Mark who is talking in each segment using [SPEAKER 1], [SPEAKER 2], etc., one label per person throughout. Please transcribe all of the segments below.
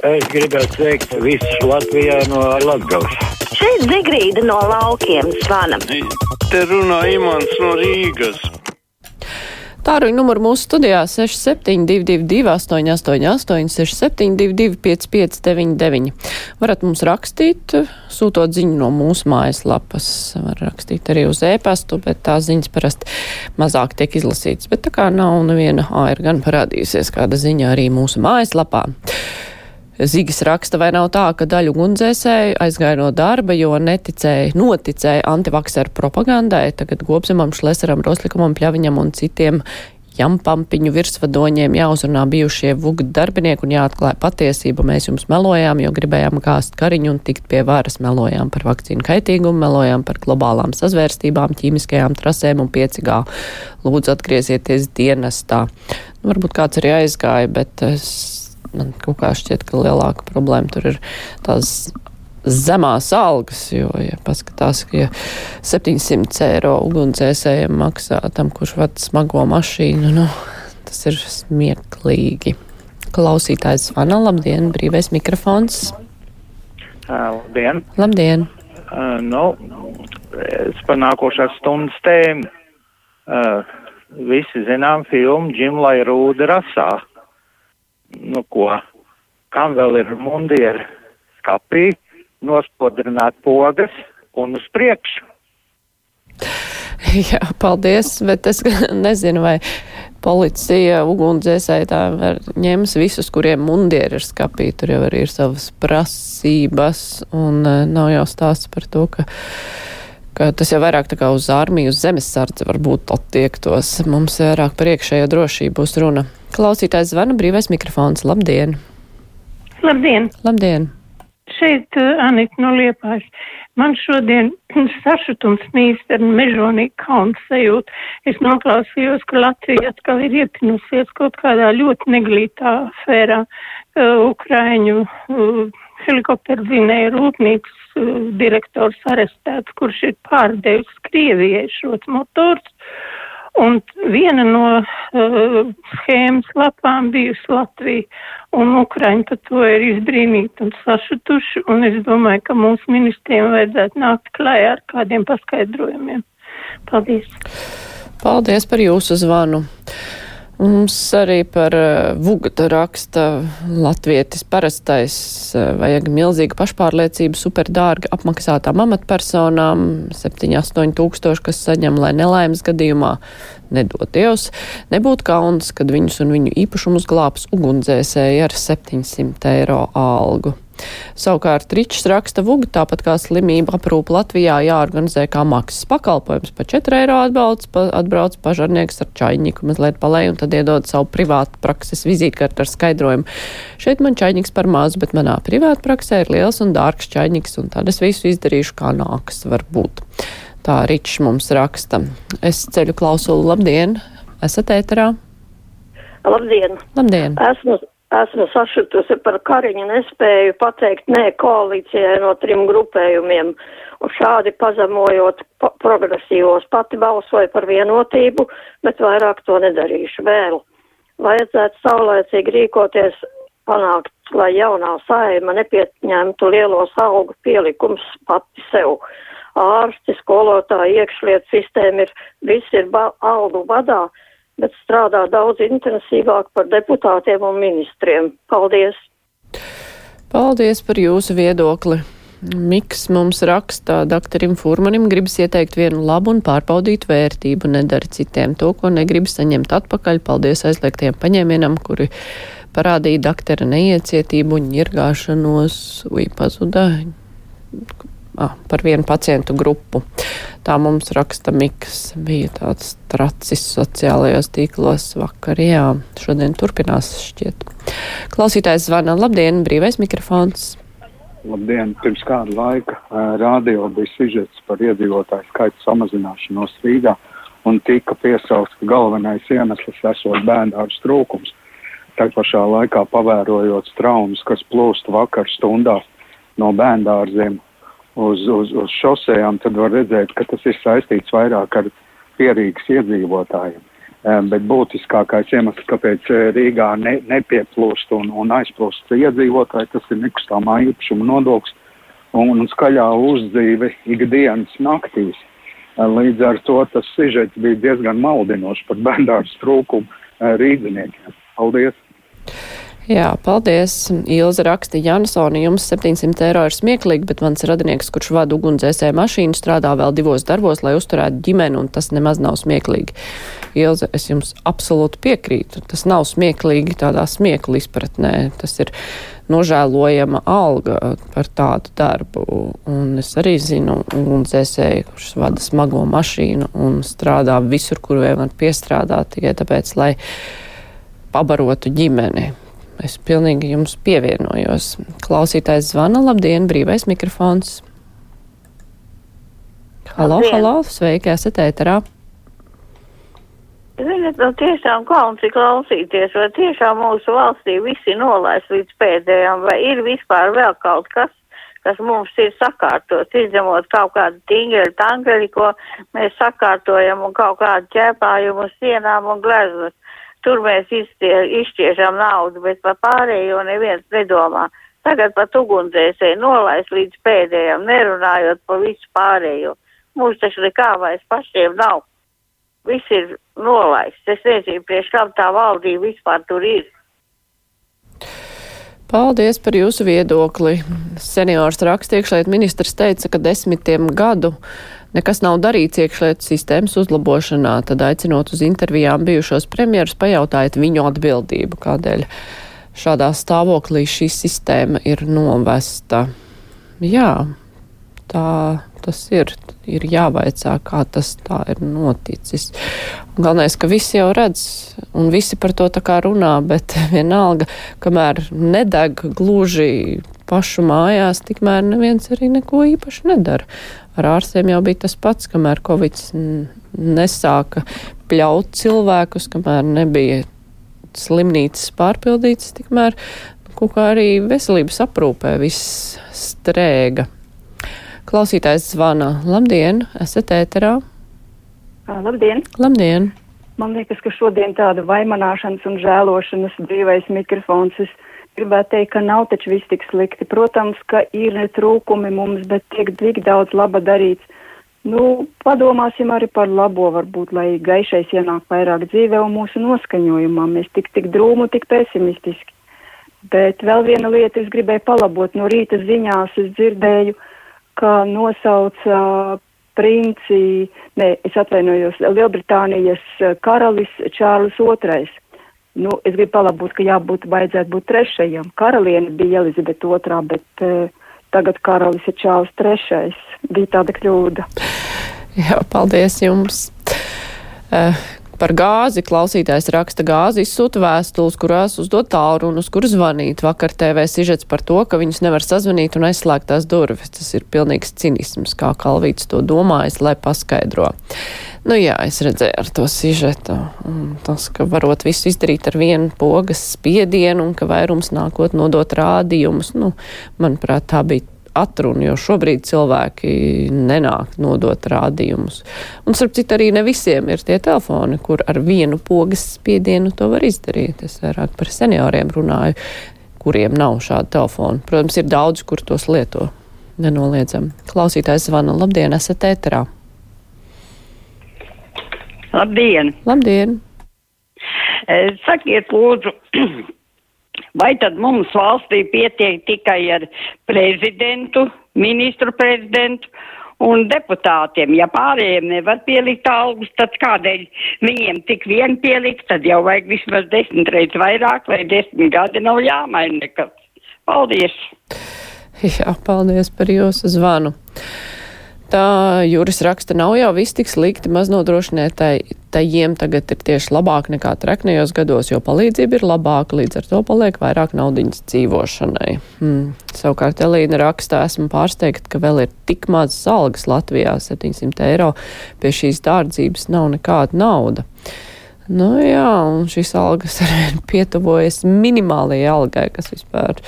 [SPEAKER 1] Es gribētu sveikt visus Latvijā no Latgales.
[SPEAKER 2] Šeit Zigrīda no laukiem zvana.
[SPEAKER 3] Te runā Imants no Rīgas.
[SPEAKER 4] Tāruņa numuru mūsu studijā 6722, 888, 672, 559, varat mums rakstīt, sūtot ziņu no mūsu mājaslapas. Var rakstīt arī uz e-pastu, bet tās ziņas parasti mazāk tiek izlasītas. Bet tā kā nav neviena, ā, ir gan parādījusies kāda ziņa arī mūsu mājaslapā. Zigis raksta, vai nav tā, ka daļu gundzēsēju aizgāja no darba, jo neticēja, noticēja antivakseru propagandai, tagad Gobzemam, Šlesaram, Roslikumam, Pļaviņam un citiem jampampiņu virsvadoņiem jāuzrunā bijušie VUG darbinieki un jāatklāja patiesība. Mēs jums melojām, jo gribējām gāzt kariņu un tikt pie varas. Melojām par vakcīnu kaitīgumu, melojām par globālām sazvērstībām, ķīmiskajām trasēm un 5G. Lūdzu, atgriezieties dienestā. Nu, varbūt kāds arī aizgāja, bet es man kaut kā šķiet, ka lielāka problēma tur ir tās zemās algas, jo, ja paskatās, ka ja 700 eiro ugunsdzēsējiem maksā tam, kurš vada smago mašīnu, nu, tas ir smieklīgi. Klausītājs zvana, labdien, brīvais mikrofons.
[SPEAKER 5] Labdien!
[SPEAKER 4] Labdien!
[SPEAKER 5] Uh, nu, es par nākošās stundas tēmu. Uh, visi zinām filmu Džimlai Rūda rasā nu ko, kam vēl ir mundieri skapī, nospodrināt pogas un uz priekšu.
[SPEAKER 4] Jā, paldies, bet es nezinu, vai policija ugunsdzēsēji tā ņems visus, kuriem mundieri ir skapī. Tur jau arī ir savas prasības, un e, nav jau stāsts par to, ka, ka tas jau vairāk tā kā uz armiju, uz zemesardzi varbūt attiektos. Mums vairāk par iekšējo drošību būs runa. Klausītājs zvana brīvais mikrofons. Labdien!
[SPEAKER 6] Labdien!
[SPEAKER 4] Labdien!
[SPEAKER 6] Šeit uh, Anita no Liepājas. Man šodien sašutums mīst ar mežonīgu kaunu sajūtu. Es noklausījos, ka Latvija atkal ir iepinusies kaut kādā ļoti neglītā afērā. Uh, Ukraiņu uh, helikopteru zinēja rūpnīcas direktors arestēts, kurš ir pārdevis Krievijai šos motors. Un viena no uh, schēmas lapām bijusi Latvija, un Ukraiņi par to ir izbrīnīti un sašutuši, un es domāju, ka mūsu ministriem vajadzētu nākt klājā ar kādiem paskaidrojumiem. Paldies!
[SPEAKER 4] Paldies par jūsu zvanu! Mums arī par uh, Vugata raksta latvietis parastais uh, vajag milzīgu pašpārliecību superdārgi apmaksātām amatpersonām, 7-8 tūkstoši, kas saņem, lai nelaimes gadījumā nedod Dievs, nebūtu kauns, kad viņus un viņu īpašumus glābs ugundzēsēji ar 700 eiro algu. Savukārt Ričs raksta vuga, tāpat kā slimība aprūpa Latvijā jāorganizē kā maksas pakalpojums. Pa 4 eiro atbalsts, pa, atbrauc pažarnieks ar čaiņiku mazliet palēju un tad iedod savu privātu prakses vizītkartu ar skaidrojumu. Šeit man čaiņiks par mazu, bet manā privātu praksē ir liels un dārgs čaiņiks un tad es visu izdarīšu kā nākas var būt. Tā Ričs mums raksta. Es ceļu klausulu labdien, esat ēterā?
[SPEAKER 7] Labdien!
[SPEAKER 4] Labdien!
[SPEAKER 7] Esmu esmu sašutusi par Kariņu nespēju pateikt nē koalīcijai no trim grupējumiem. Un šādi pazemojot progresīvos pati balsoju par vienotību, bet vairāk to nedarīšu vēl. Vajadzētu saulēcīgi rīkoties panākt, lai jaunā saima nepieņemtu lielos algu pielikums pati sev. Ārsti, skolotāji, iekšliet sistēma ir, viss ir algu vadā, bet strādā daudz intensīvāk par deputātiem un ministriem. Paldies!
[SPEAKER 4] Paldies par jūsu viedokli! Miks mums raksta, doktorim Furmanim gribas ieteikt vienu labu un pārbaudītu vērtību, nedara citiem to, ko negrib saņemt atpakaļ. Paldies aizliegtiem paņēmienam, kuri parādīja doktora neiecietību un ņirgāšanos. Ui, pazuda ah, par vienu pacientu grupu. Tā mums raksta Miks. Bija tāds tracis sociālajos tīklos vakar. Jā, šodien turpinās šķiet. Klausītājs zvana. Labdien, brīvais mikrofons.
[SPEAKER 8] Labdien! Pirms kāda laika rādio bija sižets par iedzīvotāju skaitu samazināšanos Rīgā un tika piesaukts, ka galvenais iemesls esot bērndārza trūkums. Tā pašā laikā pavērojot traumas, kas plūst vakar stundās no bērndārziem uz, uz, uz šosejām, tad var redzēt, ka tas ir saistīts vairāk ar pierīgas iedzīvotājiem. Bet būtiskākais iemesls, kāpēc Rīgā ne, nepieplūst un, un aizplūst iedzīvotāji, tas ir nekustamā īpašuma nodoklis un, un skaļā uzdzīve ikdienas naktīs. Līdz ar to tas sižets bija diezgan maldinošs par bērnu trūkumu rīdziniekiem. Paldies!
[SPEAKER 4] Jā, paldies. Ilza raksta, Jansoni, jums 700 eiro ir smieklīgi, bet mans radinieks, kurš vada ugunsdzēsēju mašīnu, strādā vēl divos darbos, lai uzturētu ģimeni, un tas nemaz nav smieklīgi. Ilza, es jums absolūti piekrītu. Tas nav smieklīgi tādā smieklu izpratnē. Tas ir nožēlojama alga par tādu darbu. Un es arī zinu ugunsdzēsēju, kurš vada smago mašīnu un strādā visur, kur vien var piestrādāt tikai tāpēc, lai pabarotu ģimeni. Es pilnīgi jums pievienojos. Klausītājs zvana, labdien, brīvais mikrofons. Halo, labdien. halo, sveiki, esat ēterā.
[SPEAKER 9] Ziniet, nu tiešām kauns ir klausīties, vai tiešām mūsu valstī visi nolaiž līdz pēdējām, vai ir vispār vēl kaut kas, kas mums ir sakārtots, izņemot kaut kādu tingeli, tangeli, ko mēs sakārtojam un kaut kādu ķēpājumu sienām un gleznas. Tur mēs izšķiežam naudu, bet par pārējo neviens nedomā. Tagad pat ugunsdzēsēji nolaist līdz pēdējiem, nerunājot par visu pārējo. Mums taču nekā vairs pašiem nav. Viss ir nolaists. Es nezinu, priekš kam tā valdība vispār tur ir.
[SPEAKER 4] Paldies par jūsu viedokli. Seniors rakstiekšliet ministrs teica, ka desmitiem gadu nekas nav darīts iekšlietu sistēmas uzlabošanā, tad aicinot uz intervijām bijušos premjerus, pajautājiet viņu atbildību, kādēļ šādā stāvoklī šī sistēma ir novesta. Jā, tā tas ir. Ir jāvaicā, kā tas tā ir noticis. Un galvenais, ka visi jau redz, un visi par to tā kā runā, bet vienalga, kamēr nedeg gluži pašu mājās, tikmēr neviens arī neko īpaši nedara. Ar ārstiem jau bija tas pats, kamēr Covid nesāka pļaut cilvēkus, kamēr nebija slimnīcas pārpildītas, tikmēr kaut kā arī veselības aprūpē viss strēga. Klausītājs zvana. Labdien, esat ēterā?
[SPEAKER 10] Labdien!
[SPEAKER 4] Labdien!
[SPEAKER 10] Man liekas, ka šodien tāda vaimanāšanas un žēlošanas brīvais mikrofons. Es gribētu teikt, ka nav taču viss tik slikti. Protams, ka ir trūkumi mums, bet tiek tik daudz laba darīts. Nu, padomāsim arī par labo, varbūt, lai gaišais ienāk vairāk dzīvē un mūsu noskaņojumā. Mēs tik, tik drūmu, tik pesimistiski. Bet vēl viena lieta es gribēju palabot. No rīta ziņās es dzirdēju, ka nosauca uh, princi, ne, es atvainojos, Lielbritānijas karalis Čārlis II Nu, es gribu palabot, ka jābūt, vajadzētu būt trešajam. Karaliene bija Elizabete otrā, bet uh, tagad karalis ir Čāls trešais. Bija tāda kļūda.
[SPEAKER 4] Jā, paldies jums. Uh, Par gāzi klausītājs raksta gāzi izsūta vēstules, kurās uzdod tālrunas, kur zvanīt. Vakar TV sižets par to, ka viņus nevar sazvanīt un aizslēgt tās durvis. Tas ir pilnīgs cinisms, kā Kalvīts to domājis, lai paskaidro. Nu jā, es redzēju ar to sižetu. Tas, ka varot visu izdarīt ar vienu pogas spiedienu un ka vairums nākot nodot rādījumus, nu, manuprāt, tā bija atrunu, jo šobrīd cilvēki nenāk nodot rādījumus. Un, starp citu, arī ne visiem ir tie telefoni, kur ar vienu pogas spiedienu to var izdarīt. Es vairāk par senioriem runāju, kuriem nav šāda telefona. Protams, ir daudz, kur tos lieto. Nenoliedzam. Klausītājs zvana. Labdien, esat ēterā.
[SPEAKER 11] Labdien!
[SPEAKER 4] Labdien!
[SPEAKER 11] Sakiet, lūdzu, Vai tad mums valstī pietiek tikai ar prezidentu, ministru prezidentu un deputātiem? Ja pārējiem nevar pielikt algus, tad kādēļ viņiem tik vien pielikt, tad jau vajag vismaz desmit reizes vairāk, vai desmit gadi nav jāmaina nekas. Paldies!
[SPEAKER 4] Jā, paldies par jūsu zvanu. Tā Juris raksta, nav jau viss tik slikti maznodrošinātajiem tagad ir tieši labāk nekā treknējos gados, jo palīdzība ir labāka, līdz ar to paliek vairāk naudiņas dzīvošanai. Hmm. Savukārt Elīna raksta, esmu pārsteigta, ka vēl ir tik mazas algas Latvijā, 700 eiro, pie šīs dārdzības nav nekāda nauda. Nu jā, un šīs algas arī pietuvojas minimālajai algai, kas vispār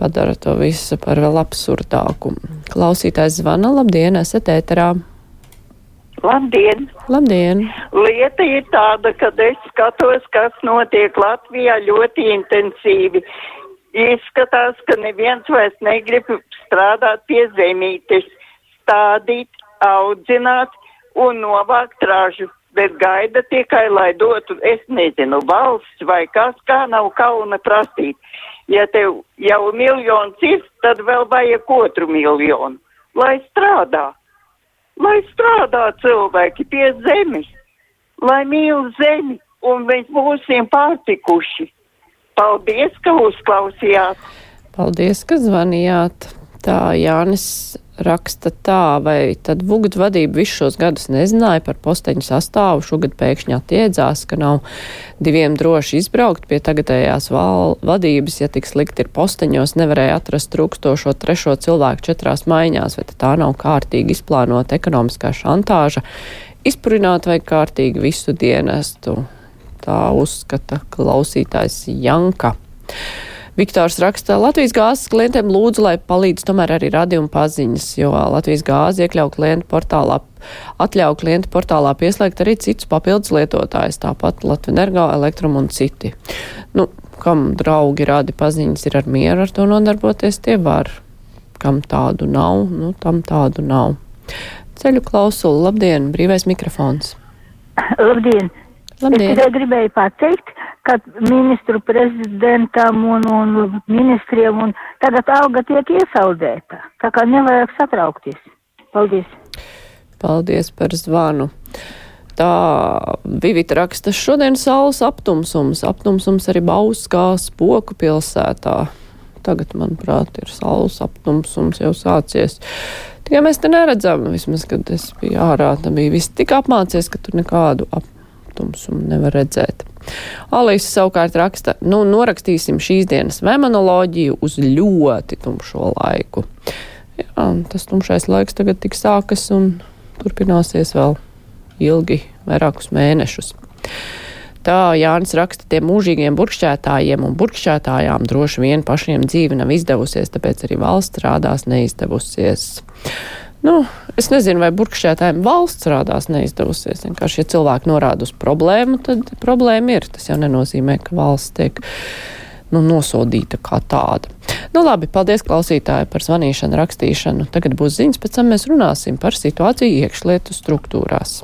[SPEAKER 4] padara to visu par vēl absurdāku. Klausītājs zvana, labdien, esat ēterā.
[SPEAKER 12] Labdien!
[SPEAKER 4] Labdien!
[SPEAKER 12] Lieta ir tāda, ka es skatos, kas notiek Latvijā ļoti intensīvi. Izskatās, ka neviens vairs negrib strādāt pie zemītes, stādīt, audzināt un novākt ražu, bet gaida tikai, lai dotu, es nezinu, valsts vai kas, kā nav kauna prasīt. Ja tev jau miljons ir, tad vēl vajag otru miljonu, lai strādā lai strādā cilvēki pie zemes, lai mīl zemi un mēs būsim pārtikuši. Paldies, ka uzklausījāt!
[SPEAKER 4] Paldies, ka zvanījāt! Tā Jānis raksta tā, vai tad Vugat vadība visus šos gadus nezināja par posteņu sastāvu, šogad pēkšņi attiedzās, ka nav diviem droši izbraukt pie tagadējās val, vadības, ja tik slikti ir posteņos, nevarēja atrast trūkstošo trešo cilvēku četrās maiņās, vai tā nav kārtīgi izplānota ekonomiskā šantāža, izpurināt vai kārtīgi visu dienestu. Tā uzskata klausītājs Janka. Viktors raksta, Latvijas gāzes klientiem lūdzu, lai palīdz tomēr arī radījuma paziņas, jo Latvijas gāze iekļauj klientu portālā, atļauj klientu portālā pieslēgt arī citus papildus lietotājus, tāpat Latvenergo, Elektrum un citi. Nu, kam draugi rādi paziņas ir ar mieru ar to nodarboties, tie var. Kam tādu nav, nu, tam tādu nav. Ceļu klausulu, labdien, brīvais mikrofons.
[SPEAKER 13] Labdien!
[SPEAKER 4] Labdien.
[SPEAKER 13] Es tikai gribēju pateikt, ka ministru prezidentam un, un ministriem un tagad alga tiek iesaldēta. Tā kā nevajag satraukties. Paldies!
[SPEAKER 4] Paldies par zvanu! Tā Vivita raksta, šodien saules aptumsums, aptumsums arī Bauskā spoku pilsētā. Tagad, manuprāt, ir saules aptumsums jau sācies. Tikai mēs te neredzam, vismaz, kad es biju ārā, tā bija viss tik apmācies, ka tur nekādu aptumsumu nevar redzēt. Alīs savukārt raksta, nu, norakstīsim šīs dienas memonoloģiju uz ļoti tumšo laiku. Jā, tas tumšais laiks tagad tik sākas un turpināsies vēl ilgi, vairākus mēnešus. Tā Jānis raksta, tiem mūžīgiem burkšķētājiem un burkšķētājām droši vien pašiem dzīve nav izdevusies, tāpēc arī valsts rādās neizdevusies. Nu, es nezinu, vai burkšķētājiem valsts rādās neizdevusies. Vienkārši, ja cilvēki norāda uz problēmu, tad problēma ir. Tas jau nenozīmē, ka valsts tiek nu, nosodīta kā tāda. Nu, labi, paldies klausītāji par zvanīšanu, rakstīšanu. Tagad būs ziņas, pēc tam mēs runāsim par situāciju iekšlietu struktūrās.